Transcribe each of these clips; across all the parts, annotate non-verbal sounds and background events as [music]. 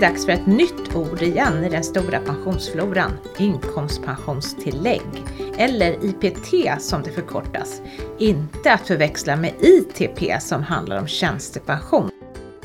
det dags för ett nytt ord igen i den stora pensionsfloran, inkomstpensionstillägg, eller IPT som det förkortas. Inte att förväxla med ITP som handlar om tjänstepension.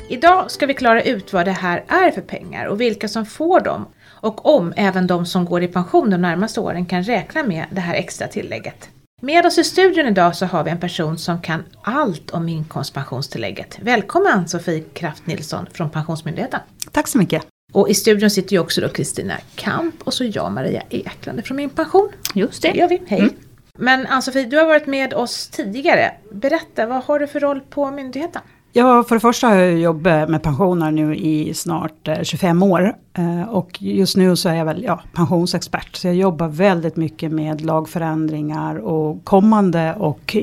Idag ska vi klara ut vad det här är för pengar och vilka som får dem och om även de som går i pension de närmaste åren kan räkna med det här extra tillägget. Med oss i studion idag så har vi en person som kan allt om inkomstpensionstillägget. Välkommen Sofie Kraft Nilsson från Pensionsmyndigheten. Tack så mycket. Och i studion sitter ju också då Kristina Kamp och så jag Maria Eklund från Min Pension. Just det. Det gör vi, hej. Mm. Men Ann-Sofie, du har varit med oss tidigare. Berätta, vad har du för roll på myndigheten? Ja, för det första har jag jobbat med pensioner nu i snart 25 eh, år. Eh, och just nu så är jag väl ja, pensionsexpert. Så jag jobbar väldigt mycket med lagförändringar och kommande och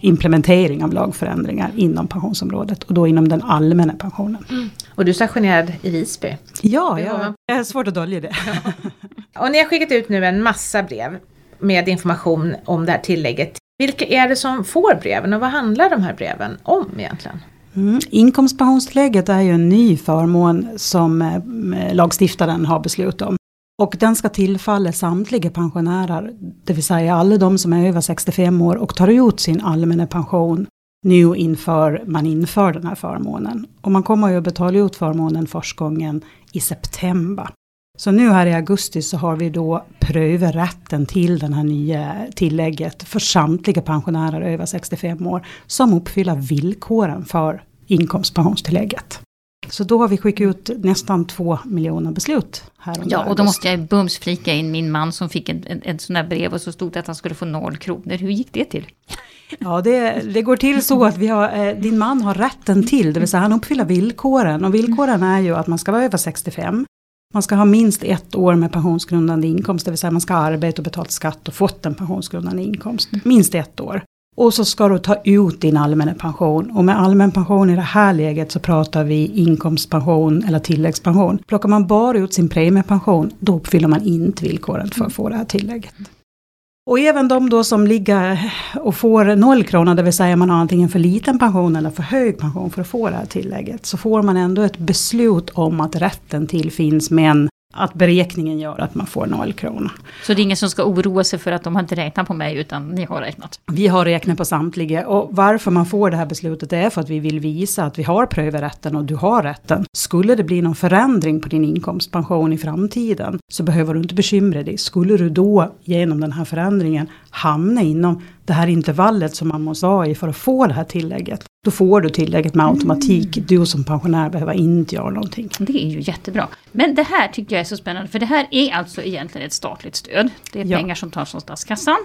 implementering av lagförändringar inom pensionsområdet. Och då inom den allmänna pensionen. Mm. Och du är stationerad i Visby? Ja, ja det är svårt att dölja det. Ja. Och ni har skickat ut nu en massa brev med information om det här tillägget. Vilka är det som får breven och vad handlar de här breven om egentligen? Mm. Inkomstpensionstillägget är ju en ny förmån som eh, lagstiftaren har beslutat om. Och den ska tillfalla samtliga pensionärer, det vill säga alla de som är över 65 år och tar ut sin allmänna pension nu inför man inför den här förmånen. Och man kommer ju att betala ut förmånen första gången i september. Så nu här i augusti så har vi då prövat rätten till den här nya tillägget för samtliga pensionärer över 65 år som uppfyller villkoren för inkomstpensionstillägget. Så då har vi skickat ut nästan två miljoner beslut. Här ja, och då måste jag bums flika in min man som fick en, en, en sån här brev och så stod det att han skulle få noll kronor. Hur gick det till? Ja, det, det går till så att vi har, eh, din man har rätten till, det vill säga han uppfyller villkoren. Och villkoren är ju att man ska vara över 65. Man ska ha minst ett år med pensionsgrundande inkomst, det vill säga man ska ha arbetat och betalt skatt och fått en pensionsgrundande inkomst. Minst ett år. Och så ska du ta ut din allmänna pension. Och med allmän pension i det här läget så pratar vi inkomstpension eller tilläggspension. Plockar man bara ut sin premiepension, då uppfyller man inte villkoren för att få det här tillägget. Och även de då som ligger och får noll kronor, det vill säga man har antingen för liten pension eller för hög pension för att få det här tillägget. Så får man ändå ett beslut om att rätten till finns men att beräkningen gör att man får noll kronor. Så det är ingen som ska oroa sig för att de har inte räknat på mig utan ni har räknat? Vi har räknat på samtliga och varför man får det här beslutet är för att vi vill visa att vi har prövat rätten och du har rätten. Skulle det bli någon förändring på din inkomstpension i framtiden så behöver du inte bekymra dig. Skulle du då genom den här förändringen hamna inom det här intervallet som man måste vara i för att få det här tillägget. Då får du tillägget med automatik. Mm. Du som pensionär behöver inte göra någonting. Det är ju jättebra. Men det här tycker jag är så spännande. För det här är alltså egentligen ett statligt stöd. Det är ja. pengar som tas från statskassan.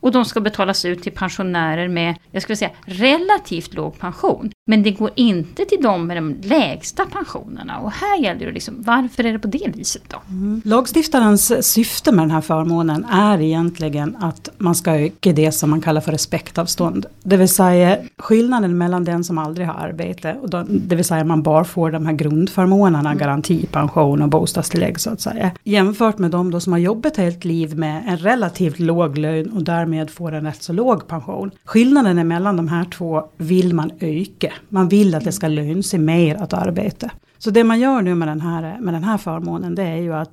Och de ska betalas ut till pensionärer med, jag skulle säga, relativt låg pension. Men det går inte till de med de lägsta pensionerna. Och här gäller det liksom, varför är det på det viset då? Mm. Lagstiftarens syfte med den här förmånen är egentligen att man ska öka det som man kallar för respektavstånd. Det vill säga skillnaden mellan den som aldrig har arbete, och då, det vill säga man bara får de här grundförmånerna, mm. garantipension och bostadstillägg så att säga. Jämfört med de då som har jobbat helt liv med en relativt låg lön och därmed får en rätt så låg pension. Skillnaden mellan de här två vill man öka. Man vill att det ska löna sig mer att arbeta. Så det man gör nu med den här, med den här förmånen det är ju att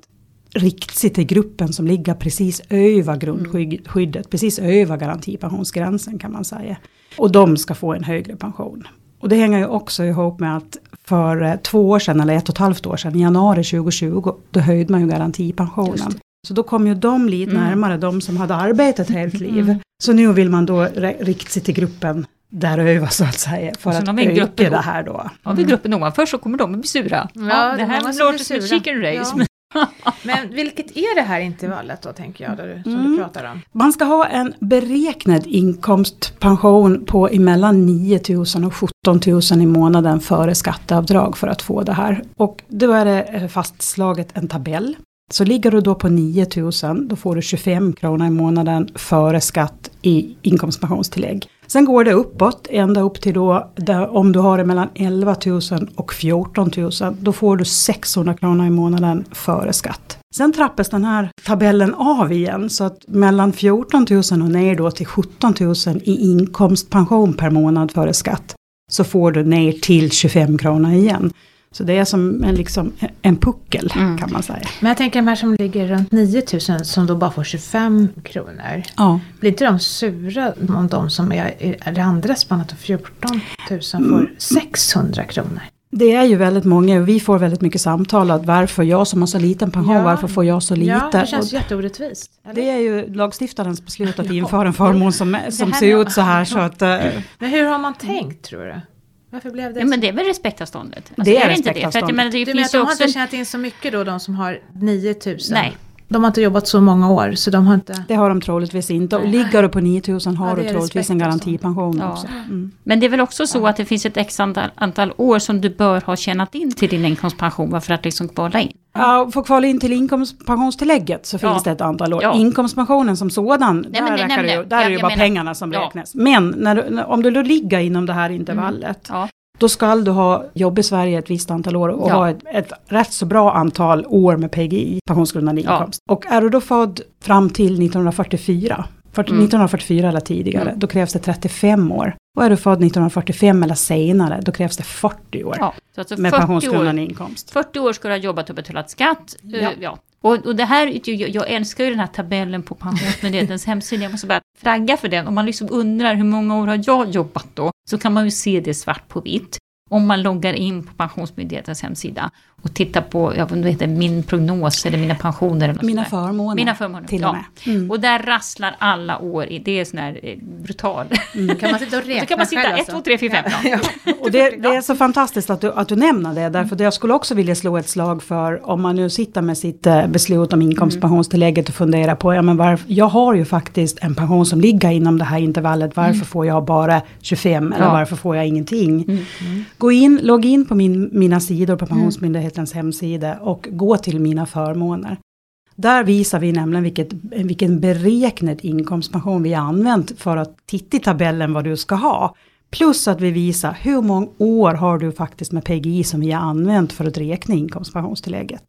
rikta sig till gruppen som ligger precis över grundskyddet, precis över garantipensionsgränsen kan man säga. Och de ska få en högre pension. Och det hänger ju också ihop med att för eh, två år sedan, eller ett och ett halvt år sedan, i januari 2020, då höjde man ju garantipensionen. Så då kom ju de lite mm. närmare, de som hade arbetat helt liv. Mm. Så nu vill man då rikta sig till gruppen däröver så att säga. För att öka gruppen, det här då. Har vi gruppen ovanför så kommer de att bli sura. Ja, ja det här låter som ett chicken race. Ja. [laughs] Men vilket är det här intervallet då tänker jag, där, som mm. du pratar om? Man ska ha en beräknad inkomstpension på emellan 9 000 och 17 000 i månaden före skatteavdrag för att få det här. Och då är det eh, fastslaget en tabell så ligger du då på 9000, då får du 25 kronor i månaden före skatt i inkomstpensionstillägg. Sen går det uppåt, ända upp till då, där, om du har det mellan 11 000 och 14 000, då får du 600 kronor i månaden före skatt. Sen trappas den här tabellen av igen, så att mellan 14 000 och ner då till 17 000 i inkomstpension per månad före skatt, så får du ner till 25 kronor igen. Så det är som en, liksom, en puckel Mm. kan man säga. Men jag tänker de här som ligger runt 9000 som då bara får 25 kronor. Ja. Blir inte de sura om de som är i det andra spannet och 14 000 får 600 kronor? Det är ju väldigt många och vi får väldigt mycket samtal att varför jag som har så liten pension, Ja. varför får jag så lite? Ja, det känns Och jätteorättvist. eller? det är ju lagstiftarens beslut att införa en förmån som, som ser ut så här så att eh, Men hur har man tänkt tror du? Varför blev det Ja, men så? det är väl respektavståndet? Det är inte det? För att, jag respektavståndet. menar, det Du menar att de har också... inte tjänat in så mycket då, de som har 9000? Nej. De har inte jobbat så många år, så de har inte... det har de troligtvis inte. Och Nej. ligger du på 9000 har Ja, du troligtvis en garantipension Ja. också. Mm. Men det är väl också så att det finns ett x antal, antal år som du bör ha tjänat in till din inkomstpension för att liksom kvala in. Ja, för att kvala in till inkomstpensionstillägget så finns Ja. det ett antal år. Ja. Inkomstpensionen som sådan, men där, nej, det ju, nej, där jag- är det ju bara menar- pengarna som Ja. räknas. Men när du, när, om du då ligger inom det här intervallet, Ja. Då ska du ha jobb i Sverige ett visst antal år och Ja. ha ett, ett rätt så bra antal år med PGI, pensionsgrundande Ja. inkomst. Och är du då född fram till 1944, för, Mm. 1944 eller tidigare, Mm. då krävs det 35 år. Och är du född 1945 eller senare, då krävs det 40 år Ja, så alltså med 40 pensionsgrundande inkomst. 40 år ska du ha jobbat och betalat skatt. eh, Ja. Ja. Och, och det här, jag, jag älskar ju den här tabellen på Pensionsmyndighetens [laughs] hemsida. Jag måste bara flagga för den. Om man liksom undrar hur många år har jag jobbat då? Så kan man ju se det svart på vitt. Om man loggar in på Pensionsmyndighetens hemsida och tittar på, jag vet inte, min prognos eller mina pensioner. Eller Mina förmåner. Mina förmåner. Till ja. och med. Mm. Och där rasslar alla år i, det är sån här eh, brutal. Kan man sitta och räkna [laughs] Så kan man sitta själv 1, 2, 3, 4, 5. Ja. [laughs] Och det, det är så fantastiskt att du, att du nämner det, därför att jag skulle också vilja slå ett slag för om man nu sitter med sitt eh, beslut om inkomstpensionstillägget och funderar på, ja men varför, jag har ju faktiskt en pension som ligger inom det här intervallet, varför får jag bara 25 eller Ja. varför får jag ingenting? Mm. Gå in, logga in på min, mina sidor på Pensionsmyndighetens hemsida och gå till mina förmåner. Där visar vi nämligen vilket, vilken beräknad inkomstpension vi har använt för att titta i tabellen vad du ska ha. Plus att vi visar hur många år har du faktiskt med PGI som vi har använt för att räkna inkomstpensionstillägget.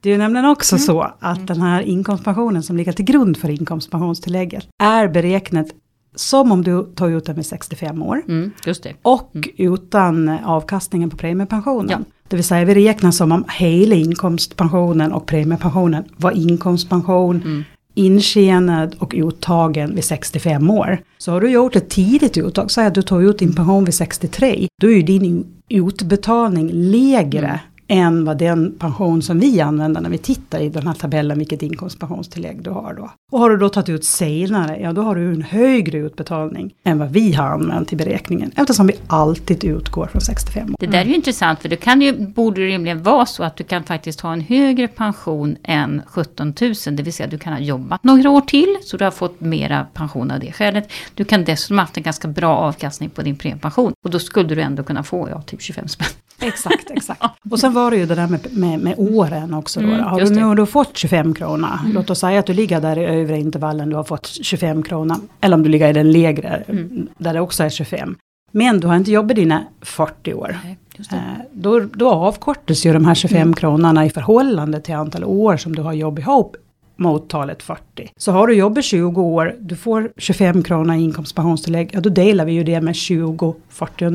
Det är nämligen också så att den här inkomstpensionen som ligger till grund för inkomstpensionstillägget är beräknat som om du tar ut den vid 65 år Mm, just det. och utan avkastningen på premiepensionen. Ja. Det vill säga vi räknar som om hela inkomstpensionen och premiepensionen var inkomstpension, Mm. intjänad och uttagen vid 65 år. Så har du gjort ett tidigt uttag, säg att du tar ut din pension vid 63, då är ju din utbetalning lägre Mm. Än vad den pension som vi använder när vi tittar i den här tabellen, vilket inkomstpensionstillägg du har då. Och har du då tagit ut senare, ja då har du en högre utbetalning än vad vi har använt i beräkningen, eftersom vi alltid utgår från 65 år. Det där är ju intressant för det kan ju, borde rimligen vara så att du kan faktiskt ha en högre pension än 17 000. Det vill säga du kan ha jobbat några år till så du har fått mera pension av det skälet. Du kan dessutom ha haft en ganska bra avkastning på din premiepension. Och då skulle du ändå kunna få ja, typ 25 spänn. Exakt, exakt. Och sen var det ju det där med, med, med åren också. Då. Mm, har du nu du fått 25 kronor, låt oss säga att du ligger där i övre intervallen, du har fått 25 kronor. Eller om du ligger i den lägre, Mm. där det också är 25. Men du har inte jobbat dina 40 år. Nej, Eh, Då, då avkortas ju de här 25 kronorna i förhållande till antal år som du har jobbat ihop mot talet 40. Så har du jobbat 20 år, du får 25 kronor i inkomstpensionstillägg, ja då delar vi ju det med 20 40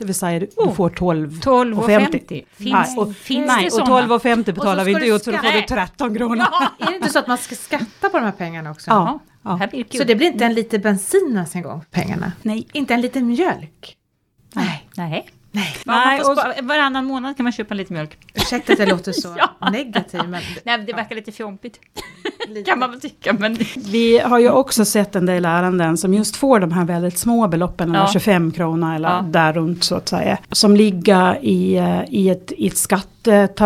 Det vill säga du, du Oh. får 12 12 och 50. Finns, Nej, och, finns nej, det och sådana? 12 och 50 betalar vi inte ut så då får du skatta. 13 kronor. [laughs] Är det inte så att man ska skatta på de här pengarna också? Ja. Ja, det. Så det blir inte en liter bensin ens en gång pengarna? Nej. Inte en liten mjölk? Nej. Nej. Nej. Nej, och- spara, varannan månad kan man köpa lite mjölk. Ursäkta att jag låter så [laughs] Ja. negativ men... Nej, det verkar lite fjompigt. [laughs] lite. Kan man väl tycka, men... Vi har ju också sett en del ärenden som just får de här väldigt små beloppen, eller Ja. 25 kronor eller Ja. där runt så att säga. Som ligger i, eh, i ett, i ett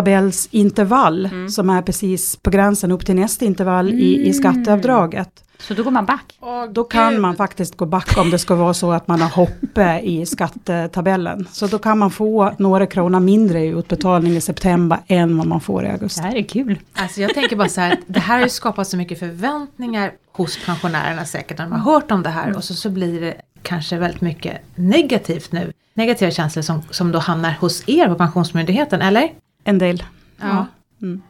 skattetabellsintervall Mm. som är precis på gränsen upp till nästa intervall i, i skatteavdraget. Så då går man back. Åh, Då kan gud. man faktiskt gå back om det ska vara så att man har hoppe i skattetabellen. Så då kan man få några kronor mindre i utbetalning i september än vad man får i augusti. Det här är kul. Alltså jag tänker bara så här, att det här har ju skapat så mycket förväntningar hos pensionärerna säkert när de har hört om det här och så, så blir det kanske väldigt mycket negativt nu. Negativa känslor som, som då hamnar hos er på Pensionsmyndigheten, eller? En del. Ja. Mm.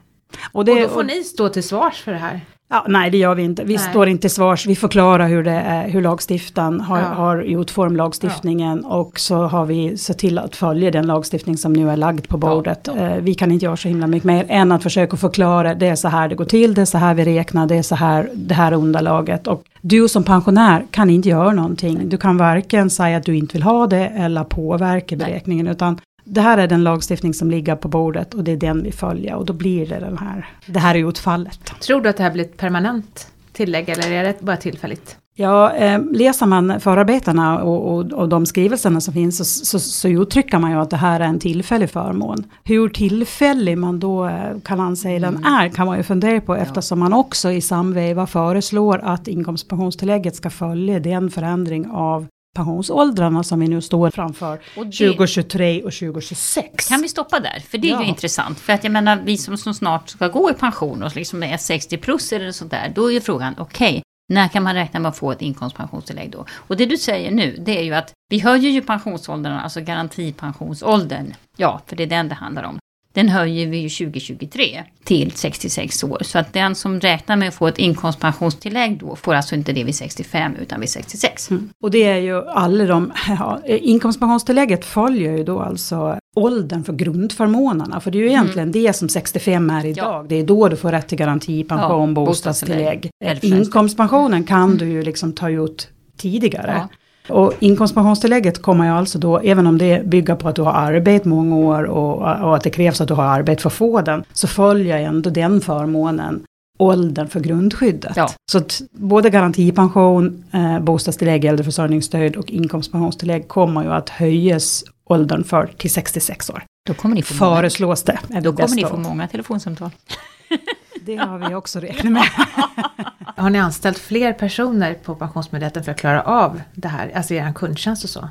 Och, det, och då får ni stå till svars för det här. Ja, nej, det gör vi inte. Vi Nej. står inte svars. Vi förklarar hur, det är, hur lagstiftaren har, Ja. har utformat lagstiftningen. Och så har vi sett till att följa den lagstiftning som nu är lagd på bordet. Eh, vi kan inte göra så himla mycket mer än att försöka förklara. Det är så här det går till, det är så här vi räknar, det är så här det här är underlaget. Och du som pensionär kan inte göra någonting. Du kan varken säga att du inte vill ha det eller påverka beräkningen. Utan det här är den lagstiftning som ligger på bordet och det är den vi följer. Och då blir det den här, det här är utfallet. Tror du att det här blir ett permanent tillägg eller är det bara tillfälligt? Ja, eh, läser man förarbetena och, och, och de skrivelserna som finns så, så, så uttrycker man ju att det här är en tillfällig förmån. Hur tillfällig man då eh, kan anse den Mm. är kan man ju fundera på eftersom man också i samveva föreslår att inkomstpensionstillägget ska följa den förändring av pensionsåldrarna som vi nu står framför Och det- 2023 och 2026. Kan vi stoppa där? För det är Ja. ju intressant. För att jag menar, vi som, som snart ska gå i pension och liksom är 60 plus eller sånt där, då är ju frågan, okej, när kan man räkna med att få ett inkomstpensionstillägg då? Och det du säger nu, det är ju att vi höjer ju pensionsåldern, alltså garantipensionsåldern. Ja, för det är den det handlar om. Den höjer vi ju 2023 till 66 år. Så att den som räknar med att få ett inkomstpensionstillägg då får alltså inte det vid 65 utan vid 66. Mm. Och det är ju alla de, [laughs] ja, inkomstpensionstillägget följer ju då alltså åldern för grundförmånerna. För det är ju egentligen det som 65 är idag. Mm. Ja. Det är då du får rätt till garantipension, Ja, bostadstillägg. bostadstillägg. Inkomstpensionen kan du ju liksom ta ut tidigare. Ja. Och inkomstpensionstillägget kommer ju alltså då, även om det bygger på att du har arbetat många år och, och att det krävs att du har arbetat för att få den, så följer ändå den förmånen åldern för grundskyddet. Ja. Så att både garantipension, eh, bostadstillägg, äldreförsörjningsstöd och inkomstpensionstillägg kommer ju att höjas åldern för till 66 år. Då kommer ni få många, Föreslås det. är det då kommer ni få många telefonsamtal. [laughs] Det har vi också räknat med. [laughs] Har ni anställt fler personer på Pensionsmyndigheten för att klara av det här, alltså er kundtjänst och så?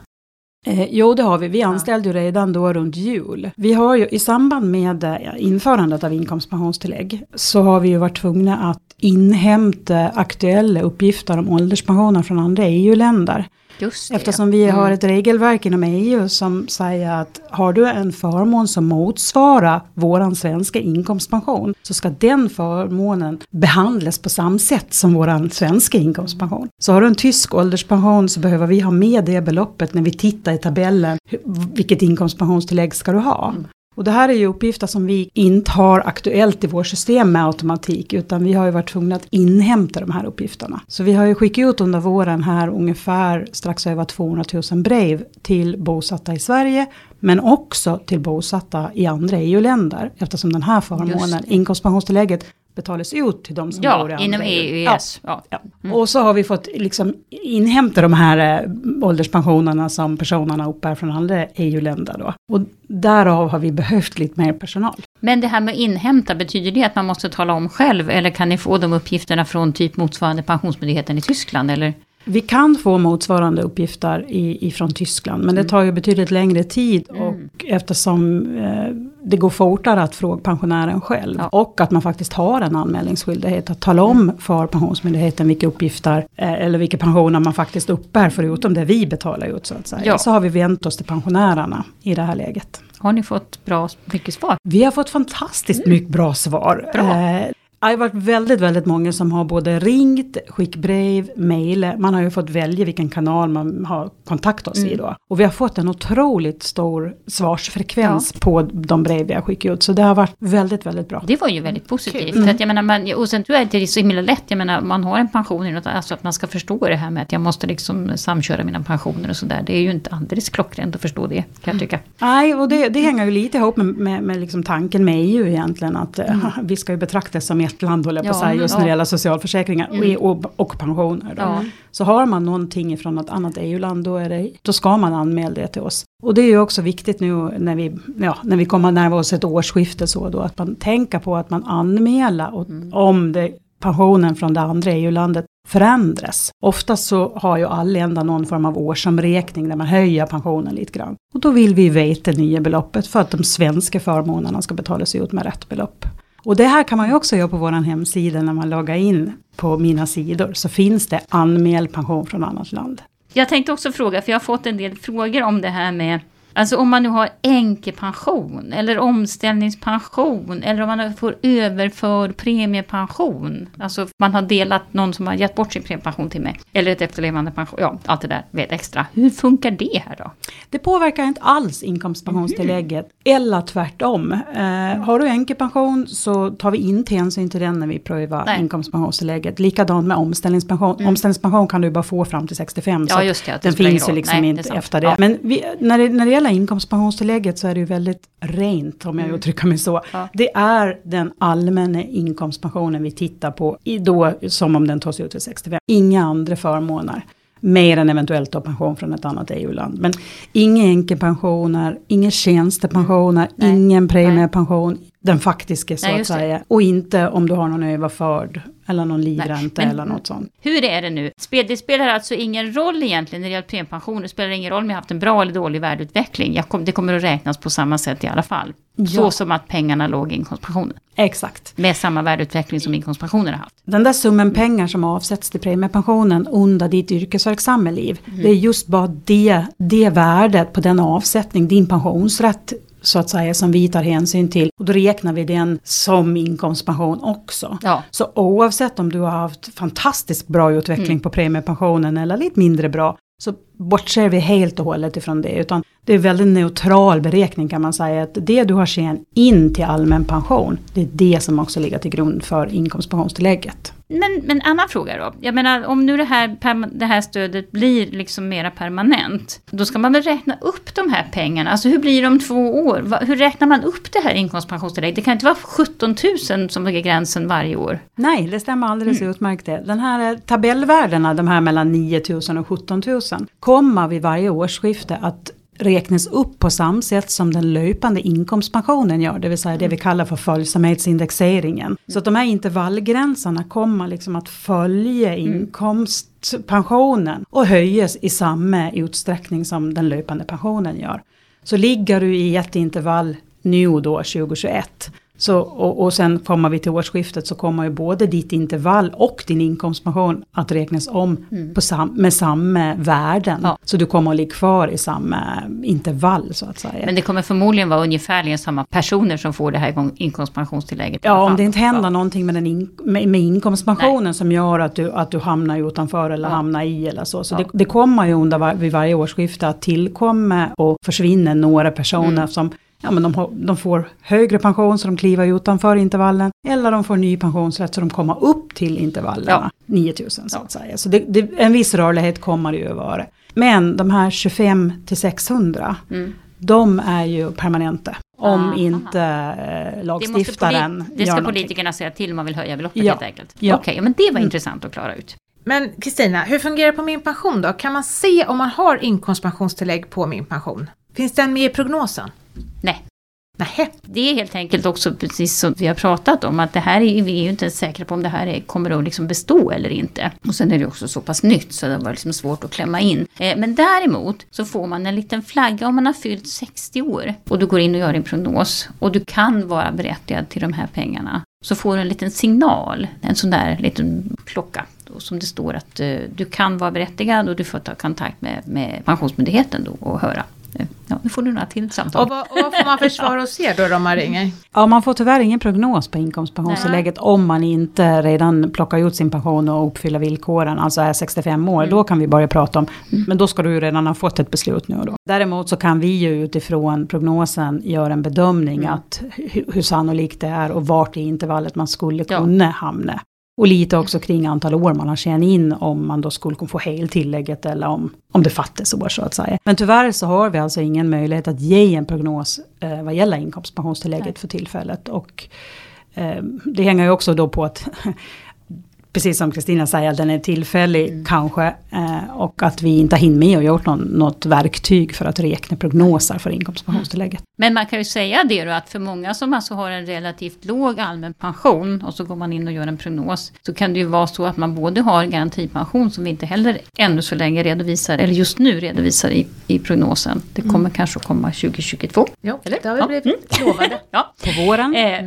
Eh, jo, det har vi. Vi anställde ju redan då runt jul. Vi har ju i samband med eh, införandet av inkomstpensionstillägg så har vi ju varit tvungna att inhämta aktuella uppgifter om ålderspensioner från andra EU-länder. Eftersom vi har Mm. ett regelverk inom EU som säger att har du en förmån som motsvarar våran svenska inkomstpension så ska den förmånen behandlas på samma sätt som våran svenska inkomstpension. Så har du en tysk ålderspension så behöver vi ha med det beloppet när vi tittar i tabellen. Vilket inkomstpensionstillägg ska du ha? Mm. Och det här är ju uppgifter som vi inte har aktuellt i vårt system med automatik utan vi har ju varit tvungna att inhämta de här uppgifterna. Så vi har ju skickat ut under våren här ungefär strax över 200 000 brev till bosatta i Sverige men också till bosatta i andra EU-länder eftersom den här förmånen, inkomstpensionstillägget betalas ut till de som bor i Ja, andra inom EU och ES. Ja. Ja. Och så har vi fått liksom inhämta de här eh, ålderspensionerna som personerna uppbär från andra EU-länder då. Och därav har vi behövt lite mer personal. Men det här med inhämta, betyder det att man måste tala om själv? Eller kan ni få de uppgifterna från typ motsvarande Pensionsmyndigheten i Tyskland? Eller? Vi kan få motsvarande uppgifter i, ifrån Tyskland, men det tar ju betydligt längre tid och eftersom eh, det går fortare att fråga pensionären själv Ja. och att man faktiskt har en anmälningsskyldighet att tala om för Pensionsmyndigheten vilka uppgifter eh, eller vilka pensioner man faktiskt uppbär förutom det vi betalar ut så att säga. Ja. Så har vi vänt oss till pensionärerna i det här läget. Har ni fått bra mycket svar? Vi har fått fantastiskt mycket bra svar. Bra. Eh, det har varit väldigt, väldigt många som har både ringt, skickat brev, mejlat. Man har ju fått välja vilken kanal man har kontaktat oss i då. Och vi har fått en otroligt stor svarsfrekvens på de brev vi har skickat ut. Så det har varit väldigt, väldigt bra. Det var ju väldigt positivt. För att jag menar, man, och sen tror jag att det är så himla lätt. Jag menar, man har en pension, något, alltså att man ska förstå det här med att jag måste liksom samköra mina pensioner och sådär. Det är ju inte alldeles klockrent att förstå det, kan jag tycka. Nej, och det, det hänger ju lite ihop med, med, med liksom tanken med EU egentligen. Att eh, [laughs] vi ska ju betraktas som ett land, håller jag på att Ja, säga, just ja. när det gäller socialförsäkringar och, och, och pensioner. Då. Ja. Så har man någonting från ett annat EU-land, då, är det, då ska man anmäla det till oss. Och det är ju också viktigt nu när vi, ja, när vi kommer närmare oss ett årsskifte så då, att man tänker på att man anmäler och, om det, pensionen från det andra EU-landet förändras. Oftast så har ju länder någon form av årsomräkning där man höjer pensionen lite grann. Och då vill vi veta nya beloppet för att de svenska förmånerna ska betalas ut med rätt belopp. Och det här kan man ju också göra på vår hemsida när man loggar in på mina sidor. Så finns det anmäl pension från annat land. Jag tänkte också fråga, för jag har fått en del frågor om det här med Alltså om man nu har änkepension eller omställningspension eller om man får överförd premiepension. Alltså man har delat någon som har gett bort sin premiepension till mig. Eller ett efterlevande pension, ja allt det där vet extra. Hur funkar det här då? Det påverkar inte alls inkomstpensionstillägget mm. eller tvärtom. Eh, har du änkepension så tar vi inte hänsyn till den när vi prövar Nej. inkomstpensionstillägget. Likadant med omställningspension. Mm. Omställningspension kan du bara få fram till 65. Ja, just det, den finns ju liksom Nej, inte efter det. Ja. Men vi, när, det, när det gäller inkomstpensionstillägget så är det ju väldigt rent om jag mm. uttrycker mig så. Ja. Det är den allmänna inkomstpensionen vi tittar på i då som om den tas ut vid 65. Inga andra förmåner. Mer än eventuellt då pension från ett annat EU-land. Men inga änkepensioner, inga tjänstepensioner, mm. ingen premiepension. Den faktiska så Nej, att säga. Och inte om du har någon överförd eller någon livränta eller något sånt. Hur är det nu? Det spelar alltså ingen roll egentligen när det gäller premiepensioner. Det spelar ingen roll om jag haft en bra eller dålig värdeutveckling. Kom, det kommer att räknas på samma sätt i alla fall. Ja. Så som att pengarna låg i inkomstpensionen. Exakt. Med samma värdeutveckling som inkomstpensioner har haft. Den där summan pengar som avsätts till premiepensionen under ditt yrkesverksamma liv. Mm. Det är just bara det, det värdet på den avsättning, din pensionsrätt så att säga som vi tar hänsyn till. Och då räknar vi den som inkomstpension också. Ja. Så oavsett om du har haft fantastiskt bra utveckling mm. på premiepensionen eller lite mindre bra så bortser vi helt och hållet ifrån det. Utan det är väldigt neutral beräkning kan man säga. Att det du har tjänat in till allmän pension, det är det som också ligger till grund för inkomstpensionstillägget. Men, men annan fråga då. Jag menar om nu det här, det här stödet blir liksom mera permanent. Då ska man väl räkna upp de här pengarna. Alltså hur blir det om två år? Hur räknar man upp det här inkomstpensionstillägget? Det kan inte vara 17 000 som är gränsen varje år. Nej, det stämmer alldeles mm. utmärkt det. Den här tabellvärdena, de här mellan 9 000 och 17 000, kommer vid varje årsskifte att räknas upp på samma sätt som den löpande inkomstpensionen gör, det vill säga det vi kallar för följsamhetsindexeringen. Så att de här intervallgränserna kommer liksom att följa mm. inkomstpensionen och höjas i samma utsträckning som den löpande pensionen gör. Så ligger du i ett intervall nu då 2021 så, och, och sen kommer vi till årsskiftet så kommer ju både ditt intervall och din inkomstpension att räknas om mm. på sam, med samma värden. Ja. Så du kommer att ligga kvar i samma intervall så att säga. Men det kommer förmodligen vara ungefärligen samma personer som får det här inkomstpensionstillägget? Ja, om det inte händer ja. någonting med, den in, med, med inkomstpensionen Nej. som gör att du, att du hamnar utanför eller ja. hamnar i eller så. Så ja. det, det, kommer ju under var, vid varje årsskifte att tillkomma och försvinna några personer mm. som ja, men de, de, får högre pension så de kliver utanför intervallen. Eller de får ny pensionsrätt så de kommer upp till intervallerna, ja. 9000 så att säga. Så det, det, en viss rörlighet kommer det ju att vara. Men de här 25 till 600, mm. de är ju permanenta. Om ah, inte eh, lagstiftaren Det, det ska politikerna säga till om man vill höja beloppet ja. helt enkelt. Ja. Okej, okay, men det var mm. intressant att klara ut. Men Kristina, hur fungerar det på min pension då? Kan man se om man har inkomstpensionstillägg på min pension? Finns den med i prognosen? Nej. Nej. Det är helt enkelt också precis som vi har pratat om att det här är vi är ju inte säkra på om det här är, kommer att liksom bestå eller inte. Och sen är det också så pass nytt så det var liksom svårt att klämma in. Eh, men däremot så får man en liten flagga om man har fyllt 60 år och du går in och gör en prognos och du kan vara berättigad till de här pengarna. Så får du en liten signal, en sån där liten klocka som det står att eh, du kan vara berättigad och du får ta kontakt med, med Pensionsmyndigheten då och höra Ja, nu får du några till samtal. Och vad, och vad får man för svar och se då, då man ringer? Ja, man får tyvärr ingen prognos på inkomstpensionstillägget om man inte redan plockar ut sin pension och uppfyller villkoren, alltså är 65 år. Mm. Då kan vi börja prata om, men då ska du ju redan ha fått ett beslut nu då. Däremot så kan vi ju utifrån prognosen göra en bedömning mm. att hur, hur sannolikt det är och vart i intervallet man skulle kunna ja. hamna. Och lite också kring antal år man har tjänat in om man då skulle få heltillägget eller om, om det fattas år så att säga. Men tyvärr så har vi alltså ingen möjlighet att ge en prognos eh, vad gäller inkomstpensionstillägget Nej. för tillfället. Och eh, det hänger ju också då på att [laughs] precis som Kristina säger, den är tillfällig mm. kanske. Eh, och att vi inte har hinner med och gjort någon, något verktyg för att räkna prognoser för inkomstpensionstillägget. Mm. Men man kan ju säga det då att för många som alltså har en relativt låg allmän pension och så går man in och gör en prognos. Så kan det ju vara så att man både har garantipension som vi inte heller ännu så länge redovisar, eller just nu redovisar i, i prognosen. Det kommer mm. kanske att komma 2022. Ja, eller? det har vi blivit ja. Mm. lovade. [laughs] ja. På våren. Eh,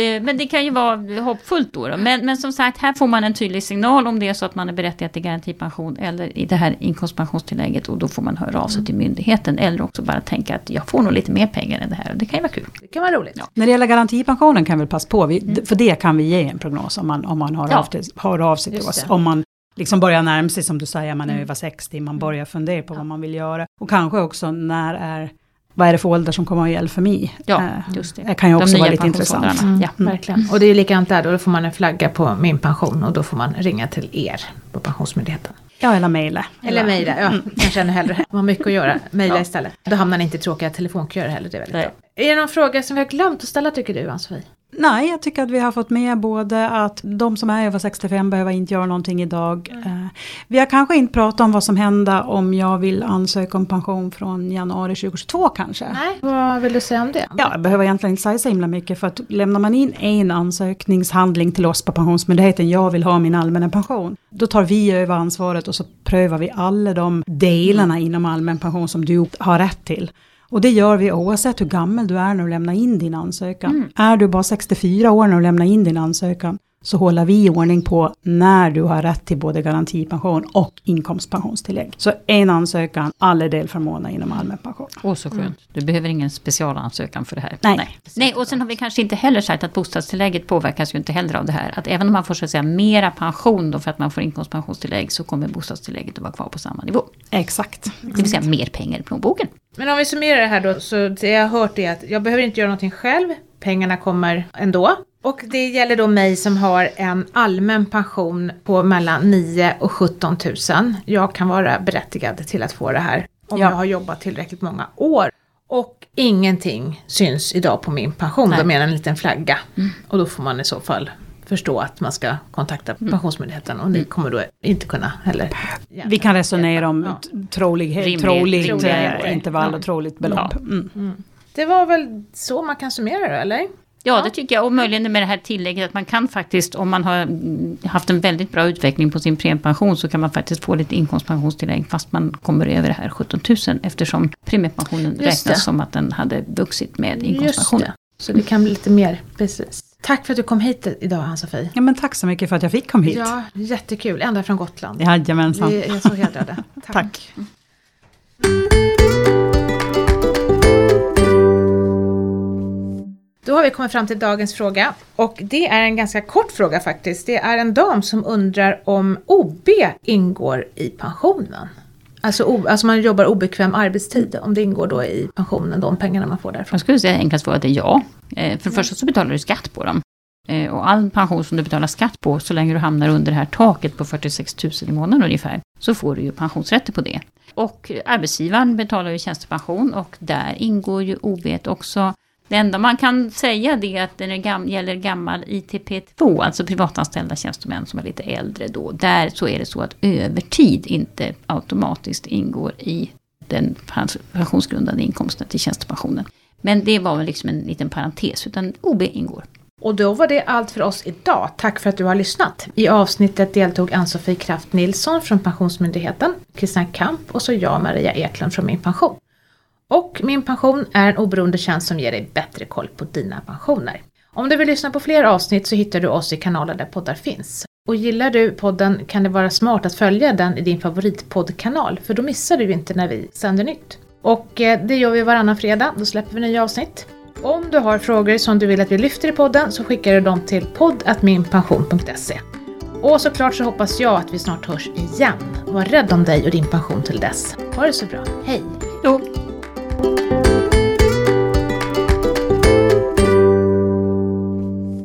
eh, men det kan ju vara hoppfullt då. då. Men, men som sagt, här får man en en tydlig signal om det är så att man är berättigad till garantipension eller i det här inkomstpensionstillägget och då får man höra av sig till myndigheten. Eller också bara tänka att jag får nog lite mer pengar än det här och det kan ju vara kul. Det kan vara roligt. Ja. När det gäller garantipensionen kan vi passa på, vi, för det kan vi ge en prognos om man, om man hör, Ja. av, till, hör av sig till Just oss. det. Om man liksom börjar närma sig, som du säger, man är Mm. över 60, man börjar fundera på vad man vill göra. Och kanske också när är, vad är det för ålder som kommer att gälla för mig? Ja, Eh, just det. Det kan ju också vara lite intressant. pensionsåldrarna. Ja. Verkligen. Och det är likadant där, då får man en flagga på min pension och då får man ringa till er på Pensionsmyndigheten. Ja, eller mejla. Eller mejla, ja, kanske ännu hellre. [laughs] Man har mycket att göra, mejla Ja. istället. Då hamnar ni inte i tråkiga telefonköer heller, det är väldigt Nej. bra. Är det någon fråga som vi har glömt att ställa tycker du Ann-Sofie? Nej, jag tycker att vi har fått med både att de som är över 65 behöver inte göra någonting idag. Eh, vi har kanske inte pratat om vad som händer om jag vill ansöka om pension från januari 2022 kanske. Nej, vad vill du säga om det? Ja, jag behöver egentligen inte säga så himla mycket för att lämnar man in en ansökningshandling till oss på Pensionsmyndigheten, jag vill ha min allmänna pension. Då tar vi över ansvaret och så prövar vi alla de delarna inom allmän pension som du har rätt till. Och det gör vi oavsett hur gammal du är när du lämnar in din ansökan. Är du bara 64 år när du lämnar in din ansökan så håller vi i ordning på när du har rätt till både garantipension och inkomstpensionstillägg. Så en ansökan, alla delförmåner inom allmän pension. Åh så skönt. Du behöver ingen specialansökan för det här. Nej. Nej. och sen har vi kanske inte heller sagt att bostadstillägget påverkas ju inte heller av det här. Att även om man får så att säga mera pension då för att man får inkomstpensionstillägg så kommer bostadstillägget att vara kvar på samma nivå. Exakt. Det vill säga mer pengar i plånboken. Men om vi summerar det här då, så det jag har hört är att jag behöver inte göra någonting själv, pengarna kommer ändå. Och det gäller då mig som har en allmän pension på mellan 9 och 17 000. Jag kan vara berättigad till att få det här om Ja. jag har jobbat tillräckligt många år. Och ingenting syns idag på min pension, Nej. de är en liten flagga. Och då får man i så fall förstå att man ska kontakta Pensionsmyndigheten och ni kommer då inte kunna heller. Vi kan resonera om Ja. trolighet, Rimlig- troligt trolig eh, intervall och troligt belopp. Ja. Mm. Det var väl så man kan summera det, eller? Ja, det tycker jag. Och möjligen med det här tillägget att man kan faktiskt, om man har mm, haft en väldigt bra utveckling på sin premiepension, så kan man faktiskt få lite inkomstpensionstillägg fast man kommer över det här 17 000 eftersom premiepensionen Just räknas det. som att den hade vuxit med Just inkomstpensionen. det. Så det kan bli lite mer, precis. Tack för att du kom hit idag Ann-Sofie. Ja, men tack så mycket för att jag fick komma hit. Ja, jättekul. Ända från Gotland. Jajamensan. Vi är så hedrade. [laughs] Tack. Tack. Då har vi kommit fram till dagens fråga. Och det är en ganska kort fråga faktiskt. Det är en dam som undrar om OB ingår i pensionen. Alltså, alltså man jobbar obekväm arbetstid, om det ingår då i pensionen, de pengarna man får därifrån. Jag skulle säga enklast svaret är ja. Eh, För det första så betalar du skatt på dem. Eh, Och all pension som du betalar skatt på, så länge du hamnar under det här taket på 46 000 i månaden ungefär, så får du ju pensionsrätter på det. Och arbetsgivaren betalar ju tjänstepension och där ingår ju OB också. Det enda man kan säga det är att när det gam- gäller gammal ITP2, alltså privatanställda tjänstemän som är lite äldre då, där så är det så att övertid inte automatiskt ingår i den pensionsgrundande inkomsten till tjänstepensionen. Men det var väl liksom en liten parentes, utan OB ingår. Och då var det allt för oss idag. Tack för att du har lyssnat. I avsnittet deltog Ann-Sofie Kraft Nilsson från Pensionsmyndigheten, Christian Kamp och så jag, Maria Eklund från Min Pension. Och Min Pension är en oberoende tjänst som ger dig bättre koll på dina pensioner. Om du vill lyssna på fler avsnitt så hittar du oss i kanaler där poddar finns. Och gillar du podden kan det vara smart att följa den i din favoritpoddkanal, för då missar du inte när vi sänder nytt. Och eh, det gör vi varannan fredag, då släpper vi nya avsnitt. Om du har frågor som du vill att vi lyfter i podden så skickar du dem till poddatminpension.se. Och såklart så hoppas jag att vi snart hörs igen. Var rädd om dig och din pension till dess. Ha det så bra. Hej! Jo,